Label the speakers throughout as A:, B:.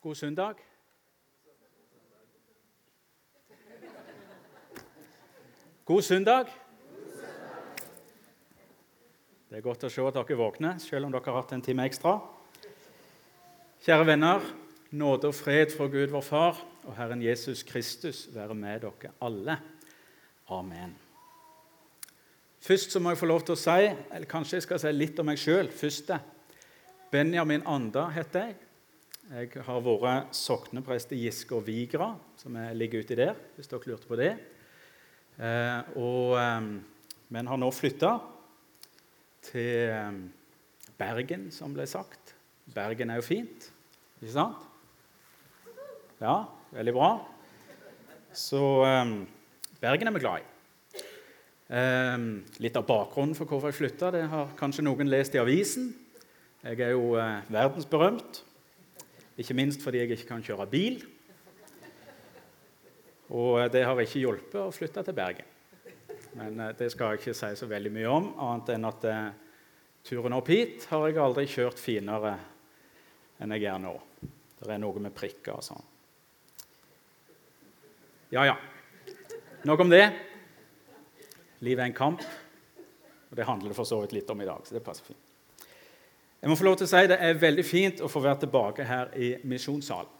A: God søndag. God søndag. Det er godt å se at dere våkner, selv om dere har hatt en time ekstra. Kjære venner, nåde og fred fra Gud vår Far og Herren Jesus Kristus være med dere alle. Amen. Først så må jeg få lov til å si, eller kanskje jeg skal si litt om meg sjøl. Benjamin Anda heter jeg. Jeg har vært sokneprest i Giske og Vigra, som ligger uti der, hvis dere lurte på det. Eh, og, eh, men har nå flytta til eh, Bergen, som ble sagt. Bergen er jo fint, ikke sant? Ja, veldig bra. Så eh, Bergen er vi glad i. Litt av bakgrunnen for hvorfor jeg flytta, det har kanskje noen lest i avisen. Jeg er jo verdensberømt, ikke minst fordi jeg ikke kan kjøre bil. Og det har ikke hjulpet å flytte til Bergen. Men eh, det skal jeg ikke si så veldig mye om, annet enn at eh, turen opp hit har jeg aldri kjørt finere enn jeg gjør nå. Det er noe med prikker og sånn. Ja, ja. Nok om det. Livet er en kamp, og det handler det for så vidt litt om i dag. så det passer fint. Jeg må få lov til å si Det er veldig fint å få være tilbake her i misjonssalen.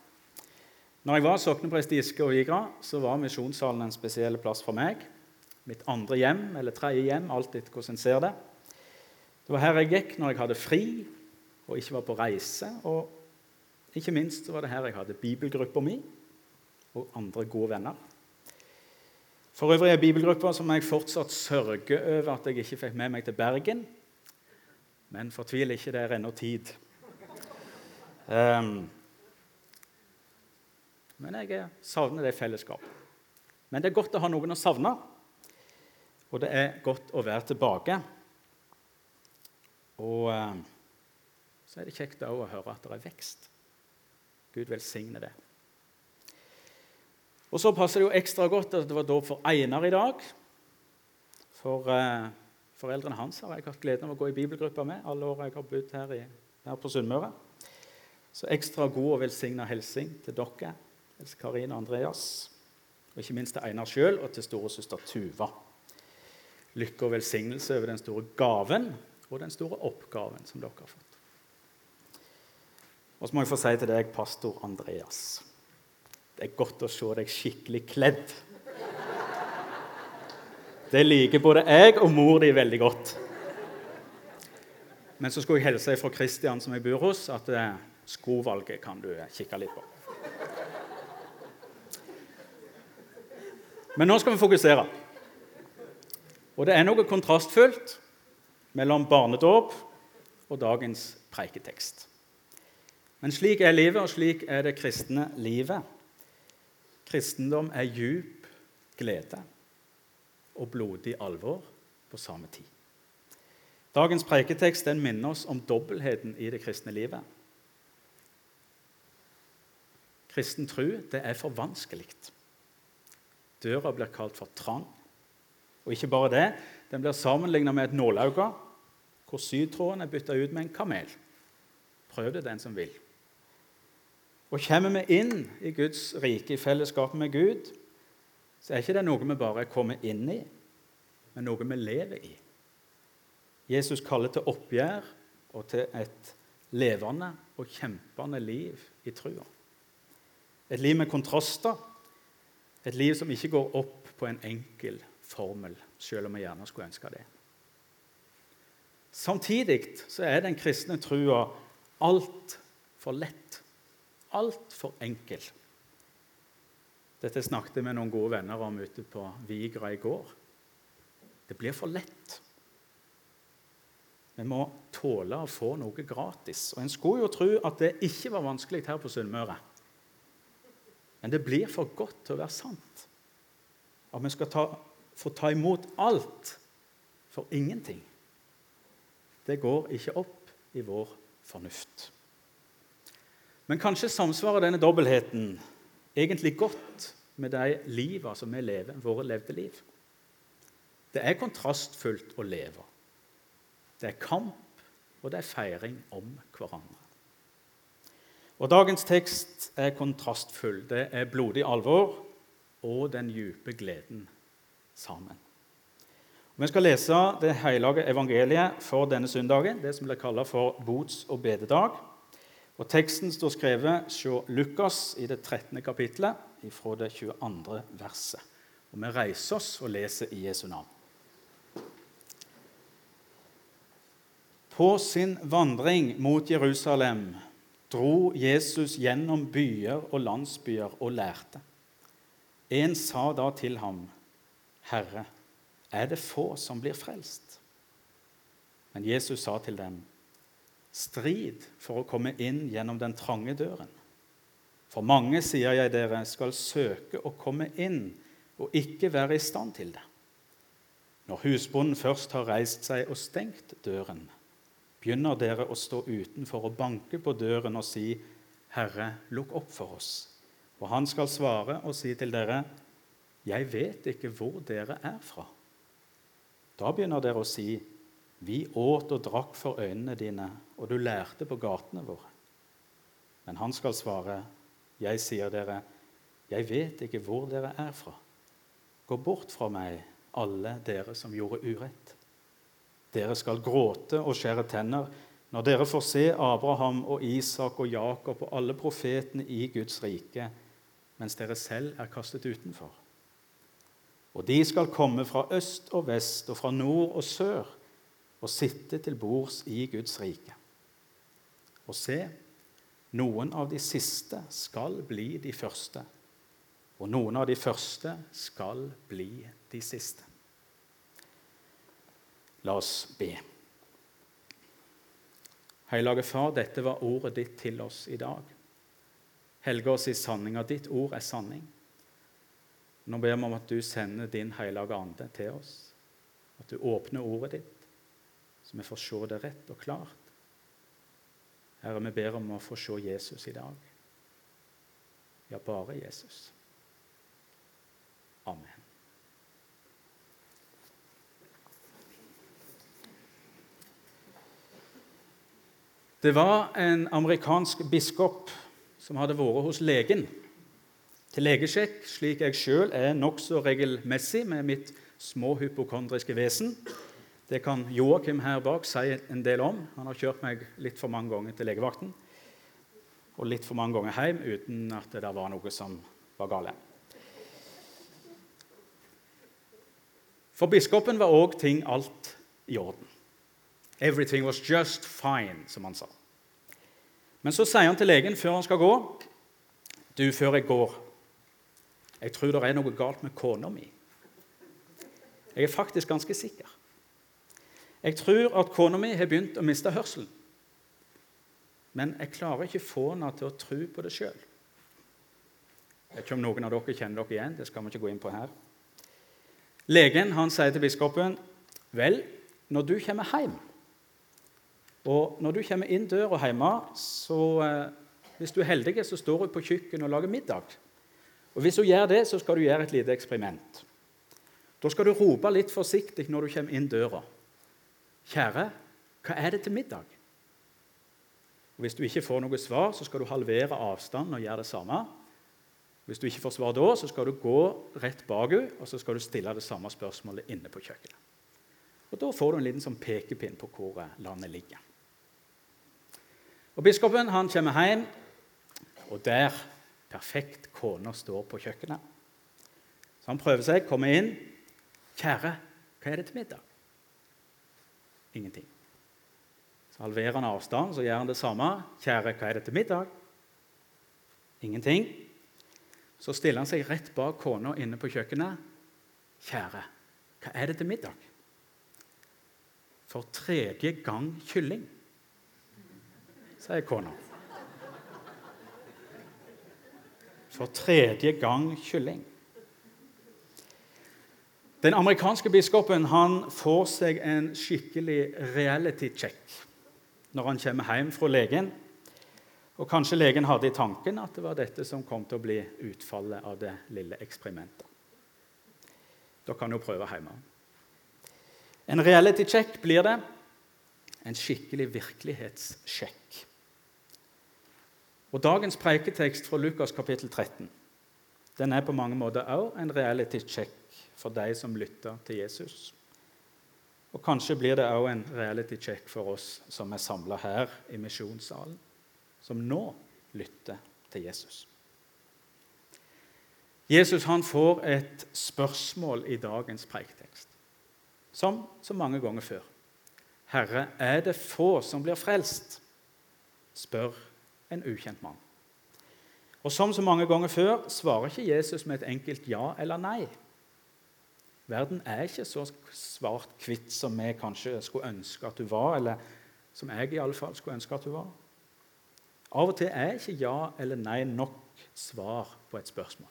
A: Når jeg var sokneprest i Giske og Igra, så var misjonssalen en spesiell plass for meg. Mitt andre hjem, eller tredje hjem, alt etter hvordan en ser det. Det var her jeg gikk når jeg hadde fri og ikke var på reise. Og ikke minst var det her jeg hadde bibelgruppa mi og andre gode venner. For øvrig er bibelgruppa som jeg fortsatt sørger over at jeg ikke fikk med meg til Bergen. Men fortvil ikke, det er ennå tid. Um, men jeg savner det fellesskapet. Men det er godt å ha noen å savne, og det er godt å være tilbake. Og eh, så er det kjekt å høre at det er vekst. Gud velsigne det. Og så passer det jo ekstra godt at det var dåp for Einar i dag. For eh, foreldrene hans har jeg hatt gleden av å gå i bibelgruppa med alle år jeg har bodd her, her på Sunnmøre. Så ekstra god og velsigna hilsing til dere Else Karin og Andreas, og ikke minst til Einar sjøl og til storesøster Tuva. Lykke og velsignelse over den store gaven og den store oppgaven som dere har fått. Og så må jeg få si til deg, pastor Andreas Det er godt å se deg skikkelig kledd. Det liker både jeg og mor di veldig godt. Men så skulle jeg hilse fra Kristian, som jeg bor hos, at eh, skovalget kan du kikke litt på. Men nå skal vi fokusere. Og det er noe kontrastfullt mellom barnedåp og dagens preiketekst. Men slik er livet, og slik er det kristne livet. Kristendom er djup glede og blodig alvor på samme tid. Dagens preiketekst den minner oss om dobbeltheten i det kristne livet. Kristen tro det er for vanskelig. Døra blir kalt for trang. Og ikke bare det, den blir sammenlignet med et nålauge, hvor sytråden er bytta ut med en kamel. Prøv det, den som vil. Og Kommer vi inn i Guds rike, i fellesskap med Gud, så er ikke det noe vi bare kommer inn i, men noe vi lever i. Jesus kaller til oppgjør og til et levende og kjempende liv i trua. Et liv med kontraster et liv som ikke går opp på en enkel formel, selv om vi gjerne skulle ønske det. Samtidig så er den kristne trua altfor lett, altfor enkel. Dette snakket jeg med noen gode venner om ute på Vigra i går. Det blir for lett. Vi må tåle å få noe gratis. Og En skulle jo tro at det ikke var vanskelig her på Sunnmøre. Men det blir for godt til å være sant. At vi skal ta, få ta imot alt for ingenting. Det går ikke opp i vår fornuft. Men kanskje samsvarer denne dobbeltheten egentlig godt med de livene som vi lever, våre levde liv. Det er kontrastfullt å leve. Det er kamp, og det er feiring om hverandre. Og Dagens tekst er kontrastfull. Det er blodig alvor og den dype gleden sammen. Vi skal lese det hellige evangeliet for denne søndagen, det som blir kalt for bots- og bededag. Og Teksten står skrevet hos Lukas i det 13. kapittelet, fra det 22. verset. Og Vi reiser oss og leser i Jesu navn. På sin vandring mot Jerusalem dro Jesus gjennom byer og landsbyer og lærte. En sa da til ham, 'Herre, er det få som blir frelst?' Men Jesus sa til dem, 'Strid for å komme inn gjennom den trange døren.' For mange, sier jeg dere, skal søke å komme inn og ikke være i stand til det. Når husbonden først har reist seg og stengt døren, begynner dere å stå utenfor og banke på døren og si, 'Herre, lukk opp for oss.' Og han skal svare og si til dere, 'Jeg vet ikke hvor dere er fra.' Da begynner dere å si, 'Vi åt og drakk for øynene dine, og du lærte på gatene våre.' Men han skal svare, 'Jeg sier dere, jeg vet ikke hvor dere er fra.' Gå bort fra meg, alle dere som gjorde urett. Dere skal gråte og skjære tenner når dere får se Abraham og Isak og Jakob og alle profetene i Guds rike, mens dere selv er kastet utenfor. Og de skal komme fra øst og vest og fra nord og sør og sitte til bords i Guds rike. Og se, noen av de siste skal bli de første, og noen av de første skal bli de siste. La oss be. Hellige Far, dette var ordet ditt til oss i dag. Helge oss i sanninga. Ditt ord er sanning. Nå ber vi om at du sender din hellige ande til oss. At du åpner ordet ditt, så vi får se det rett og klart. Herre, vi ber om å få se Jesus i dag. Ja, bare Jesus. Amen. Det var en amerikansk biskop som hadde vært hos legen til legesjekk, slik jeg sjøl er nokså regelmessig med mitt små hypokondriske vesen. Det kan Joakim her bak si en del om. Han har kjørt meg litt for mange ganger til legevakten og litt for mange ganger hjem uten at det var noe som var galt. For biskopen var òg ting alt i orden. Everything was just fine, som han sa. Men så sier han til legen før han skal gå Du, før jeg går Jeg tror det er noe galt med kona mi. Jeg er faktisk ganske sikker. Jeg tror at kona mi har begynt å miste hørselen. Men jeg klarer ikke få henne til å tro på det sjøl. Jeg vet ikke om noen av dere kjenner dere igjen. Det skal vi ikke gå inn på her. Legen han sier til biskopen, 'Vel, når du kommer hjem og når du kommer inn døra hjemme, så eh, hvis du er heldig, så står hun på kjøkkenet og lager middag. Og Hvis hun gjør det, så skal du gjøre et lite eksperiment. Da skal du rope litt forsiktig når du kommer inn døra. 'Kjære, hva er det til middag?' Og Hvis du ikke får noe svar, så skal du halvere avstanden og gjøre det samme. Hvis du ikke får svar da, så skal du gå rett bak henne og så skal du stille det samme spørsmålet inne på kjøkkenet. Og Da får du en liten sånn pekepinn på hvor landet ligger. Og Biskopen han kommer hjem, og der perfekt kona står på kjøkkenet. Så han prøver seg, kommer inn. 'Kjære, hva er det til middag?' Ingenting. Så halverer han avstand, så gjør han det samme. 'Kjære, hva er det til middag?' Ingenting. Så stiller han seg rett bak kona inne på kjøkkenet. 'Kjære, hva er det til middag?' For tredje gang kylling sier kona. For tredje gang kylling. Den amerikanske biskopen han får seg en skikkelig reality check når han kommer hjem fra legen. Og Kanskje legen hadde i tanken at det var dette som kom til å bli utfallet av det lille eksperimentet. Da kan jo prøve hjemme. En reality check blir det. En skikkelig virkelighetssjekk. Og Dagens preiketekst fra Lukas kapittel 13 den er på mange måter òg en reality check for de som lytter til Jesus. Og Kanskje blir det òg en reality check for oss som er samla her i misjonssalen, som nå lytter til Jesus. Jesus han får et spørsmål i dagens preiketekst, som så mange ganger før. Herre, er det få som blir frelst? spør en ukjent mann. Og Som så mange ganger før svarer ikke Jesus med et enkelt ja eller nei. Verden er ikke så svart-hvitt som vi kanskje skulle ønske at du var, eller som jeg i alle fall skulle ønske at du var. Av og til er ikke ja eller nei nok svar på et spørsmål.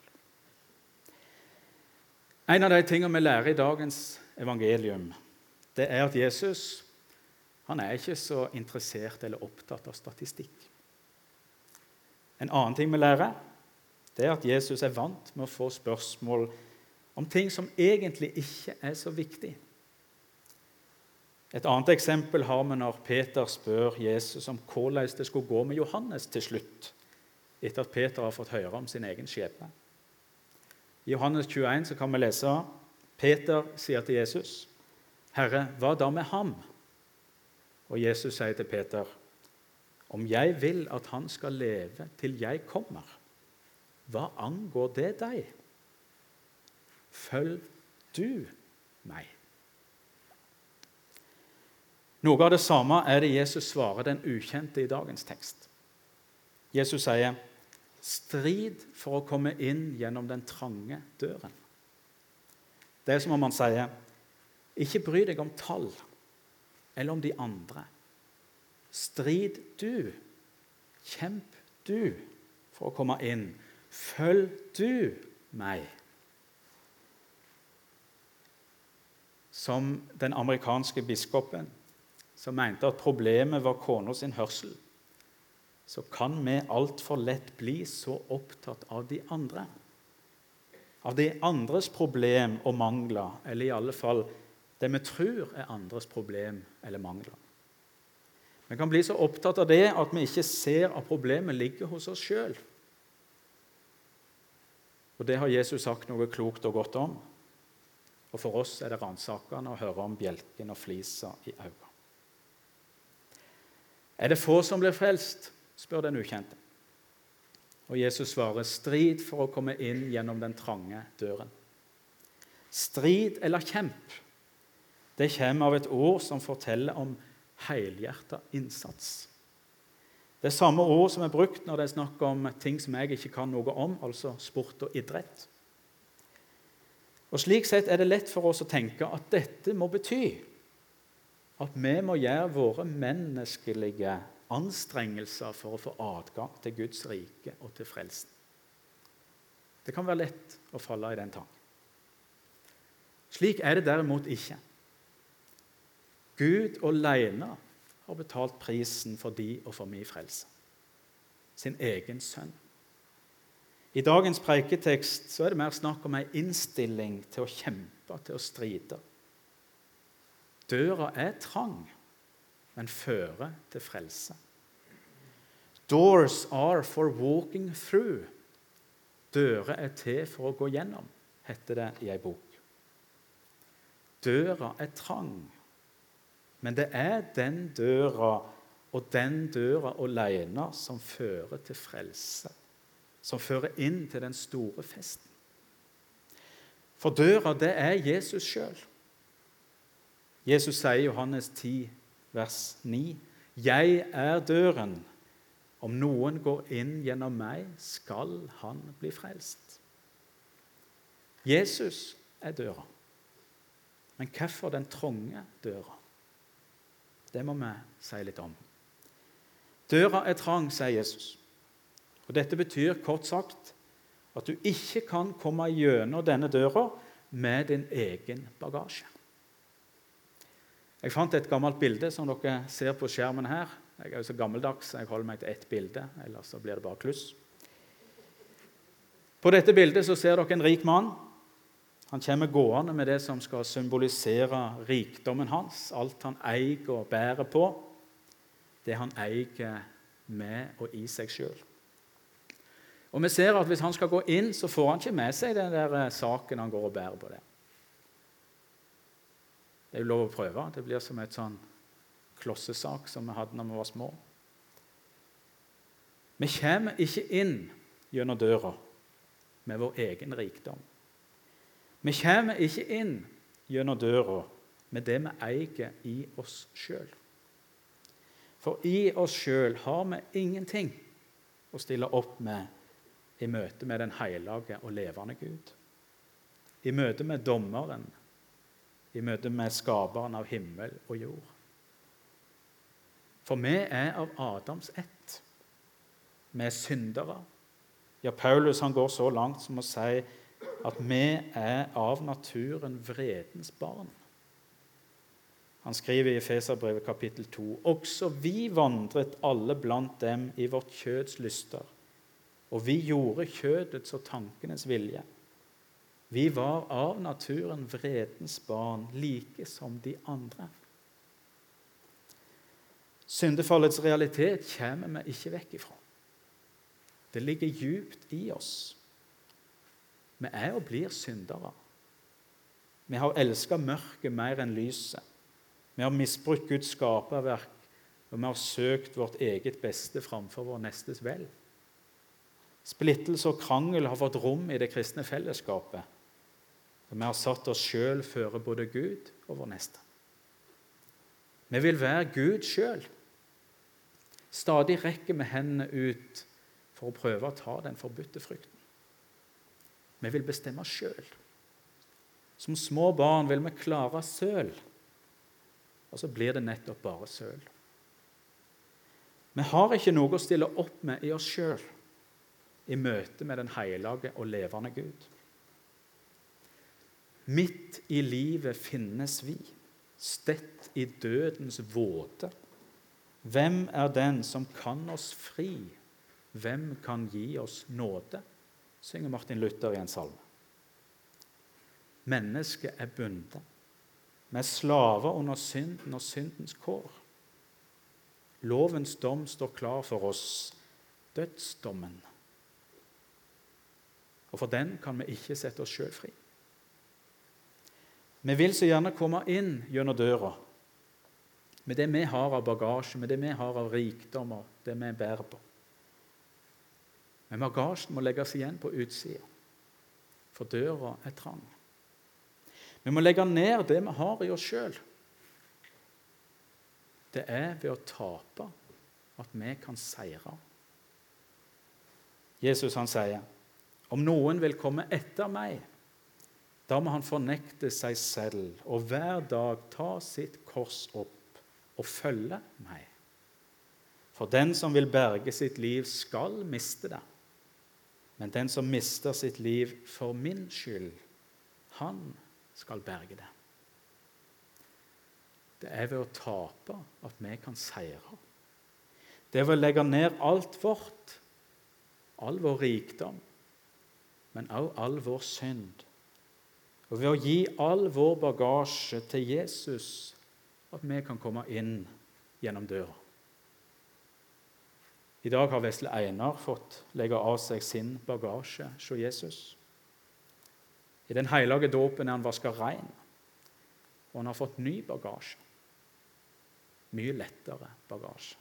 A: En av de tingene vi lærer i dagens evangelium, det er at Jesus han er ikke så interessert eller opptatt av statistikk. En annen ting vi lærer, det er at Jesus er vant med å få spørsmål om ting som egentlig ikke er så viktig. Et annet eksempel har vi når Peter spør Jesus om hvordan det skulle gå med Johannes til slutt, etter at Peter har fått høre om sin egen skjebne. I Johannes 21 kan vi lese Peter sier til Jesus, 'Herre, hva da med ham?' Og Jesus sier til Peter, om jeg vil at han skal leve til jeg kommer, hva angår det deg? Følg du meg. Noe av det samme er det Jesus svarer den ukjente i dagens tekst. Jesus sier, 'Strid for å komme inn gjennom den trange døren'. Det er som om han sier, 'Ikke bry deg om tall eller om de andre'. Strid du, kjemp du for å komme inn. Følg du meg. Som den amerikanske biskopen som mente at problemet var kona sin hørsel, så kan vi altfor lett bli så opptatt av de andre. Av de andres problem og mangler, eller i alle fall det vi tror er andres problem eller mangler. Vi kan bli så opptatt av det at vi ikke ser at problemet ligger hos oss sjøl. Og Det har Jesus sagt noe klokt og godt om. Og For oss er det ransakende å høre om bjelken og flisa i øynene. Er det få som blir frelst? spør den ukjente. Og Jesus svarer, strid for å komme inn gjennom den trange døren. Strid eller kjemp, det kommer av et ord som forteller om helhjerta innsats. Det er samme ord som er brukt når det er snakk om ting som jeg ikke kan noe om, altså sport og idrett. Og Slik sett er det lett for oss å tenke at dette må bety at vi må gjøre våre menneskelige anstrengelser for å få adgang til Guds rike og til frelsen. Det kan være lett å falle i den tanken. Slik er det derimot ikke. Gud alene har betalt prisen for de og for min frelse. Sin egen sønn. I dagens preiketekst så er det mer snakk om en innstilling til å kjempe, til å stride. Døra er trang, men fører til frelse. Doors are for walking through. Dører er til for å gå gjennom, heter det i ei bok. Døra er trang, men det er den døra og den døra alene som fører til frelse, som fører inn til den store festen. For døra, det er Jesus sjøl. Jesus sier i Johannes 10, vers 9.: Jeg er døren. Om noen går inn gjennom meg, skal han bli frelst. Jesus er døra. Men hvorfor den trange døra? Det må vi si litt om. Døra er trang, sier Jesus. Og Dette betyr kort sagt at du ikke kan komme gjennom denne døra med din egen bagasje. Jeg fant et gammelt bilde som dere ser på skjermen her. Jeg er jo så gammeldags, jeg holder meg til ett bilde, ellers så blir det bare kluss. På dette bildet så ser dere en rik mann han kommer gående med det som skal symbolisere rikdommen hans, alt han eier og bærer på. Det han eier med og i seg sjøl. Og vi ser at Hvis han skal gå inn, så får han ikke med seg den der eh, saken han går og bærer på. det. Det er jo lov å prøve. Det blir som et sånn klossesak som vi hadde når vi var små. Vi kommer ikke inn gjennom døra med vår egen rikdom. Vi kommer ikke inn gjennom døra med det vi eier i oss sjøl. For i oss sjøl har vi ingenting å stille opp med i møte med den hellige og levende Gud. I møte med dommeren, i møte med skaperen av himmel og jord. For vi er av Adams ett. Vi er syndere. Ja, Paulus han går så langt som å si at vi er av naturen vredens barn. Han skriver i Feserbrevet kapittel 2.: Også vi vandret alle blant dem i vårt kjøds lyster, og vi gjorde kjødets og tankenes vilje. Vi var av naturen vredens barn, like som de andre. Syndefallets realitet kommer vi ikke vekk ifra. Det ligger djupt i oss. Vi er og blir syndere. Vi har elska mørket mer enn lyset. Vi har misbrukt Guds skaperverk, og vi har søkt vårt eget beste framfor vår nestes vel. Splittelse og krangel har fått rom i det kristne fellesskapet. Og vi har satt oss sjøl føre både Gud og vår neste. Vi vil være Gud sjøl. Stadig rekker vi hendene ut for å prøve å ta den forbudte frykten. Vi vil bestemme sjøl. Som små barn vil vi klare søl, og så blir det nettopp bare søl. Vi har ikke noe å stille opp med i oss sjøl i møte med den hellige og levende Gud. Midt i livet finnes vi, stett i dødens våte. Hvem er den som kan oss fri 'Hvem kan gi oss nåde?' synger Martin Luther i en salme. Mennesket er bundet. Vi er slaver under synden og syndens kår. Lovens dom står klar for oss, dødsdommen. Og for den kan vi ikke sette oss sjøl fri. Vi vil så gjerne komme inn gjennom døra med det vi har av bagasje, med det vi har av rikdommer, det vi bærer på. Men bagasjen må legges igjen på utsida, for døra er trang. Vi må legge ned det vi har i oss sjøl. Det er ved å tape at vi kan seire. Jesus han sier, 'Om noen vil komme etter meg, da må han fornekte seg selv og hver dag ta sitt kors opp og følge meg.' For den som vil berge sitt liv, skal miste det. Men den som mister sitt liv for min skyld, han skal berge det. Det er ved å tape at vi kan seire. Det er ved å legge ned alt vårt, all vår rikdom, men også all vår synd. Og ved å gi all vår bagasje til Jesus, at vi kan komme inn gjennom døra. I dag har vesle Einar fått legge av seg sin bagasje hos Jesus. I den hellige dåpen er han vaska rein, og han har fått ny bagasje. Mye lettere bagasje.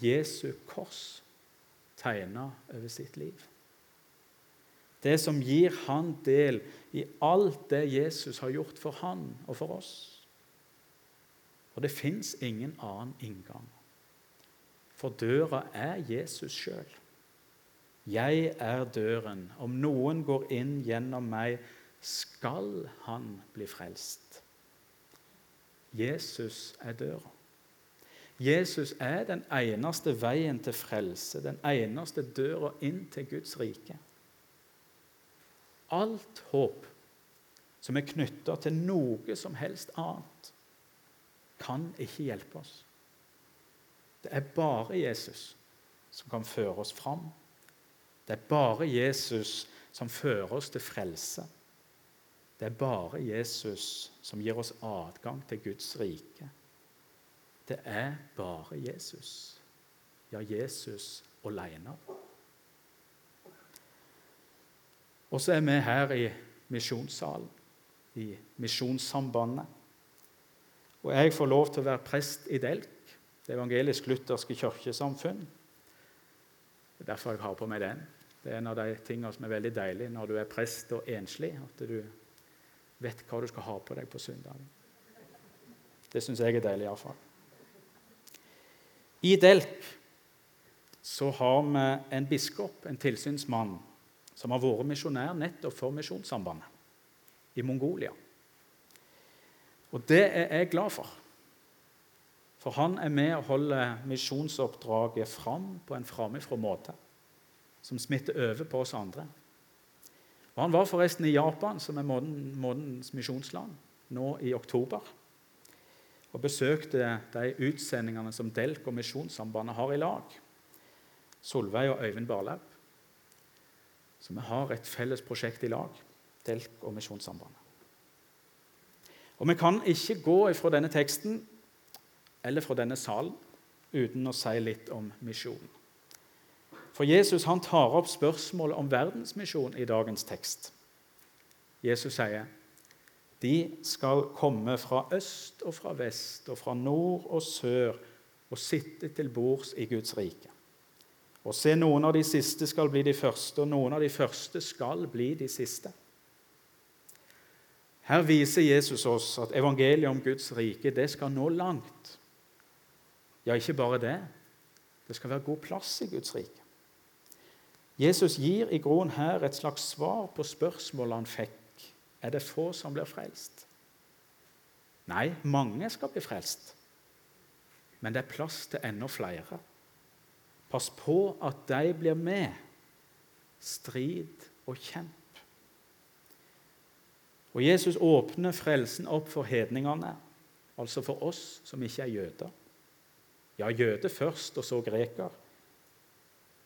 A: Jesu kors tegna over sitt liv. Det som gir han del i alt det Jesus har gjort for han og for oss. Og det fins ingen annen inngang. For døra er Jesus sjøl. Jeg er døren. Om noen går inn gjennom meg, skal han bli frelst. Jesus er døra. Jesus er den eneste veien til frelse, den eneste døra inn til Guds rike. Alt håp som er knytta til noe som helst annet, kan ikke hjelpe oss. Det er bare Jesus som kan føre oss fram. Det er bare Jesus som fører oss til frelse. Det er bare Jesus som gir oss adgang til Guds rike. Det er bare Jesus. Ja, Jesus alene. Og så er vi her i misjonssalen, i Misjonssambandet. Og jeg får lov til å være prest i Delk, det evangelisk-lutherske kirkesamfunn. Det er derfor jeg har på meg den. Det er en av de tingene som er veldig deilig når du er prest og enslig, at du vet hva du skal ha på deg på søndagen. Det syns jeg er deilig, iallfall. I Delk så har vi en biskop, en tilsynsmann, som har vært misjonær nettopp for Misjonssambandet i Mongolia. Og det er jeg glad for. For han er med og holder misjonsoppdraget fram på en framifrå måte, som smitter over på oss andre. Og Han var forresten i Japan, som er månedens misjonsland, nå i oktober. Og besøkte de utsendingene som Delk og Misjonssambandet har i lag. Solveig og Øyvind Barlaug. Så vi har et felles prosjekt i lag, Delk og Misjonssambandet. Og Vi kan ikke gå fra denne teksten eller fra denne salen uten å si litt om misjonen. For Jesus han tar opp spørsmålet om verdensmisjon i dagens tekst. Jesus sier de skal komme fra øst og fra vest og fra nord og sør og sitte til bords i Guds rike. Og se, noen av de siste skal bli de første, og noen av de første skal bli de siste. Her viser Jesus oss at evangeliet om Guds rike det skal nå langt. Ja, ikke bare det. Det skal være god plass i Guds rike. Jesus gir i grunnen her et slags svar på spørsmålet han fikk. Er det få som blir frelst? Nei, mange skal bli frelst. Men det er plass til enda flere. Pass på at de blir med. Strid og kjemp. Og Jesus åpner frelsen opp for hedningene, altså for oss som ikke er jøder. Ja, jøde først, og så greker.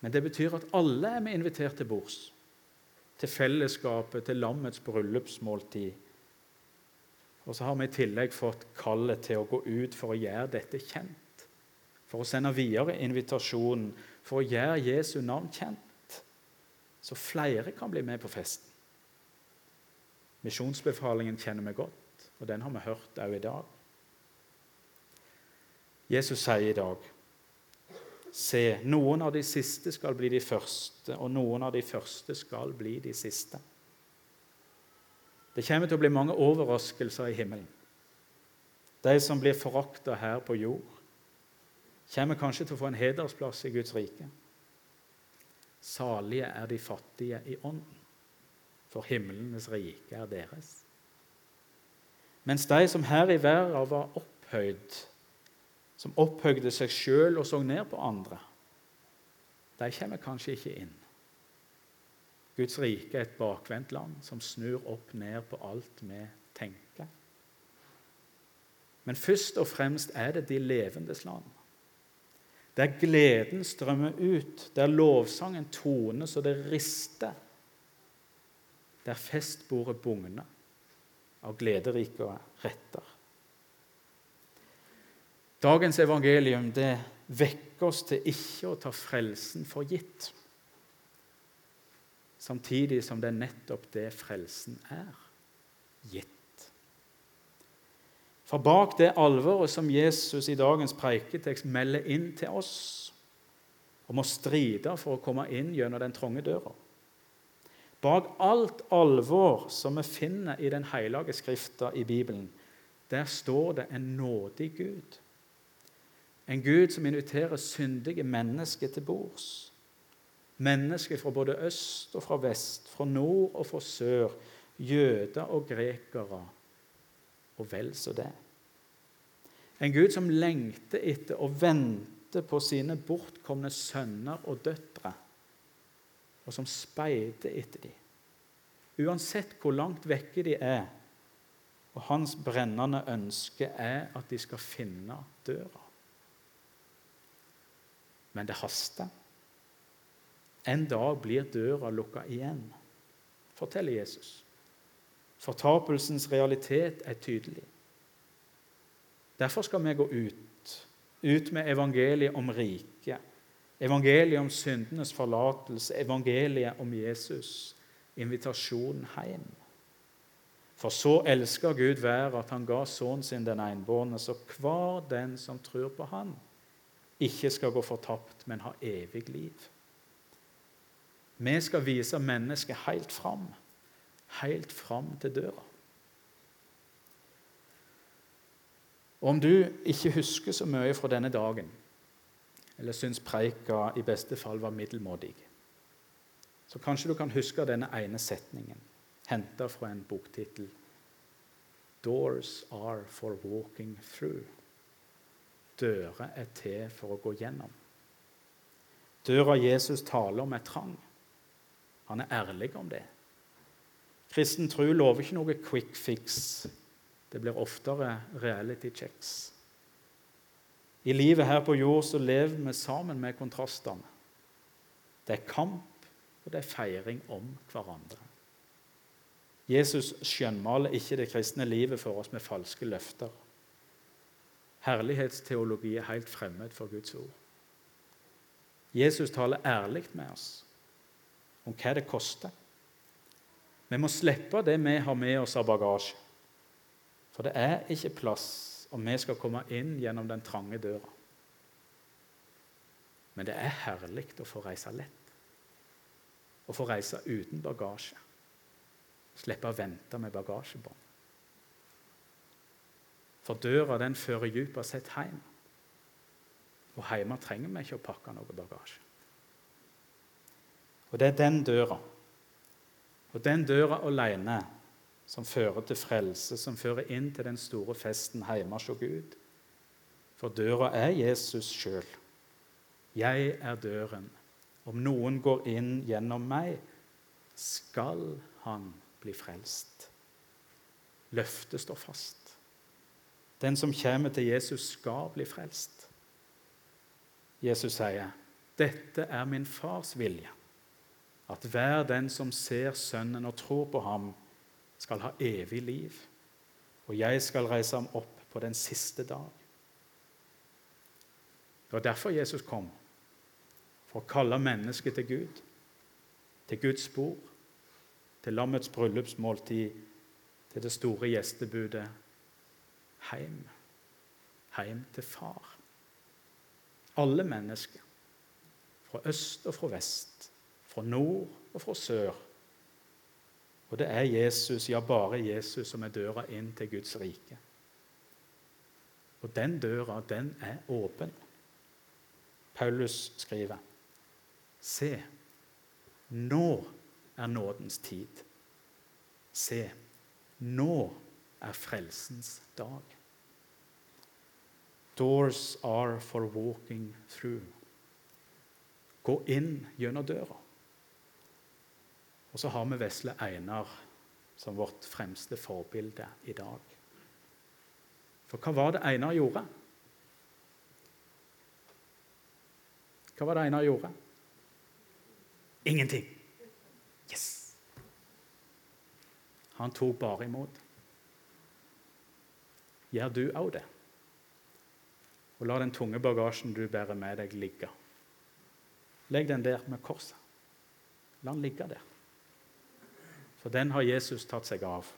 A: Men det betyr at alle er vi invitert til bords. Til fellesskapet, til lammets bryllupsmåltid. Og så har vi i tillegg fått kallet til å gå ut for å gjøre dette kjent. For å sende videre invitasjonen, for å gjøre Jesu navn kjent. Så flere kan bli med på festen. Misjonsbefalingen kjenner vi godt, og den har vi hørt òg i dag. Jesus sier i dag Se, noen av de siste skal bli de første, og noen av de første skal bli de siste. Det kommer til å bli mange overraskelser i himmelen. De som blir forakta her på jord, kommer kanskje til å få en hedersplass i Guds rike. Salige er de fattige i ånden for himlenes rike er deres. Mens de som her i verden var opphøyd, som opphøyde seg sjøl og så ned på andre, de kommer kanskje ikke inn. Guds rike er et bakvendt land som snur opp ned på alt vi tenker. Men først og fremst er det de levendes land. Der gleden strømmer ut, der lovsangen toner så det rister der festbordet bugner av glederike retter. Dagens evangelium det vekker oss til ikke å ta frelsen for gitt, samtidig som det er nettopp det frelsen er gitt. For bak det alvoret som Jesus i dagens preiketekst melder inn til oss om å stride for å komme inn gjennom den trange døra, Bak alt alvor som vi finner i den hellige skrifta i Bibelen, der står det en nådig Gud. En Gud som inviterer syndige mennesker til bords. Mennesker fra både øst og fra vest, fra nord og fra sør, jøder og grekere, og vel så det. En Gud som lengter etter og venter på sine bortkomne sønner og døtre og som speider etter dem. Uansett hvor langt vekke de er. Og hans brennende ønske er at de skal finne døra. Men det haster. En dag blir døra lukka igjen, forteller Jesus. Fortapelsens realitet er tydelig. Derfor skal vi gå ut, ut med evangeliet om riket Evangeliet om syndenes forlatelse, evangeliet om Jesus invitasjonen hjem. For så elsker Gud været at han ga sønnen sin den enbårne, så hver den som tror på Han, ikke skal gå fortapt, men ha evig liv. Vi skal vise mennesket helt fram, helt fram til døra. Og Om du ikke husker så mye fra denne dagen, eller syns preika i beste fall var middelmådig, så kanskje du kan huske denne ene setningen, henta fra en boktittel. Doors are for walking through. Dører er til for å gå gjennom. Døra Jesus taler om, er trang. Han er ærlig om det. Kristen tro lover ikke noe quick fix. Det blir oftere reality checks. I livet her på jord så lever vi sammen med kontrastene. Det er kamp, og det er feiring om hverandre. Jesus skjønnmaler ikke det kristne livet for oss med falske løfter. Herlighetsteologi er helt fremmed for Guds ord. Jesus taler ærlig med oss om hva det koster. Vi må slippe det vi har med oss av bagasje. For det er ikke plass om vi skal komme inn gjennom den trange døra. Men det er herlig å få reise lett. Å få reise uten bagasje. Slippe å vente med bagasjebånd. For døra den fører dypest sett hjem. Og hjemme trenger vi ikke å pakke noe bagasje. Og det er den døra, og den døra alene, som fører til frelse, som fører inn til den store festen hjemme hos Gud. For døra er Jesus sjøl. Jeg er døren. Om noen går inn gjennom meg, skal han bli frelst. Løftet står fast. Den som kommer til Jesus, skal bli frelst. Jesus sier, 'Dette er min fars vilje', at hver den som ser Sønnen og tror på ham, skal ha evig liv, og jeg skal reise ham opp på den siste dag. Det var derfor Jesus kom, for å kalle mennesket til Gud, til Guds bord, til lammets bryllupsmåltid, til det store gjestebudet heim. Heim til far. Alle mennesker, fra øst og fra vest, fra nord og fra sør, og det er Jesus, ja, bare Jesus, som er døra inn til Guds rike. Og den døra, den er åpen. Paulus skriver, Se, nå er nådens tid. Se, nå er frelsens dag. Doors are for walking through. Gå inn gjennom døra. Og så har vi vesle Einar som vårt fremste forbilde i dag. For hva var det Einar gjorde? Hva var det Einar gjorde? Ingenting. Yes! Han tok bare imot. Gjør du òg det? Og la den tunge bagasjen du bærer med deg, ligge. Legg den der med korset. La den ligge der. For den har Jesus tatt seg av.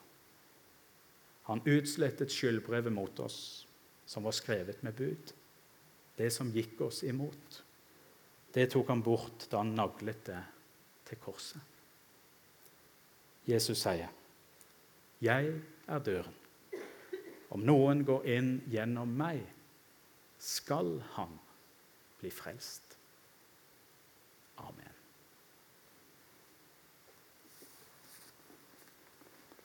A: Han utslettet skyldbrevet mot oss, som var skrevet med bud. Det som gikk oss imot. Det tok han bort da han naglet det til korset. Jesus sier, 'Jeg er døren. Om noen går inn gjennom meg, skal han bli frelst.'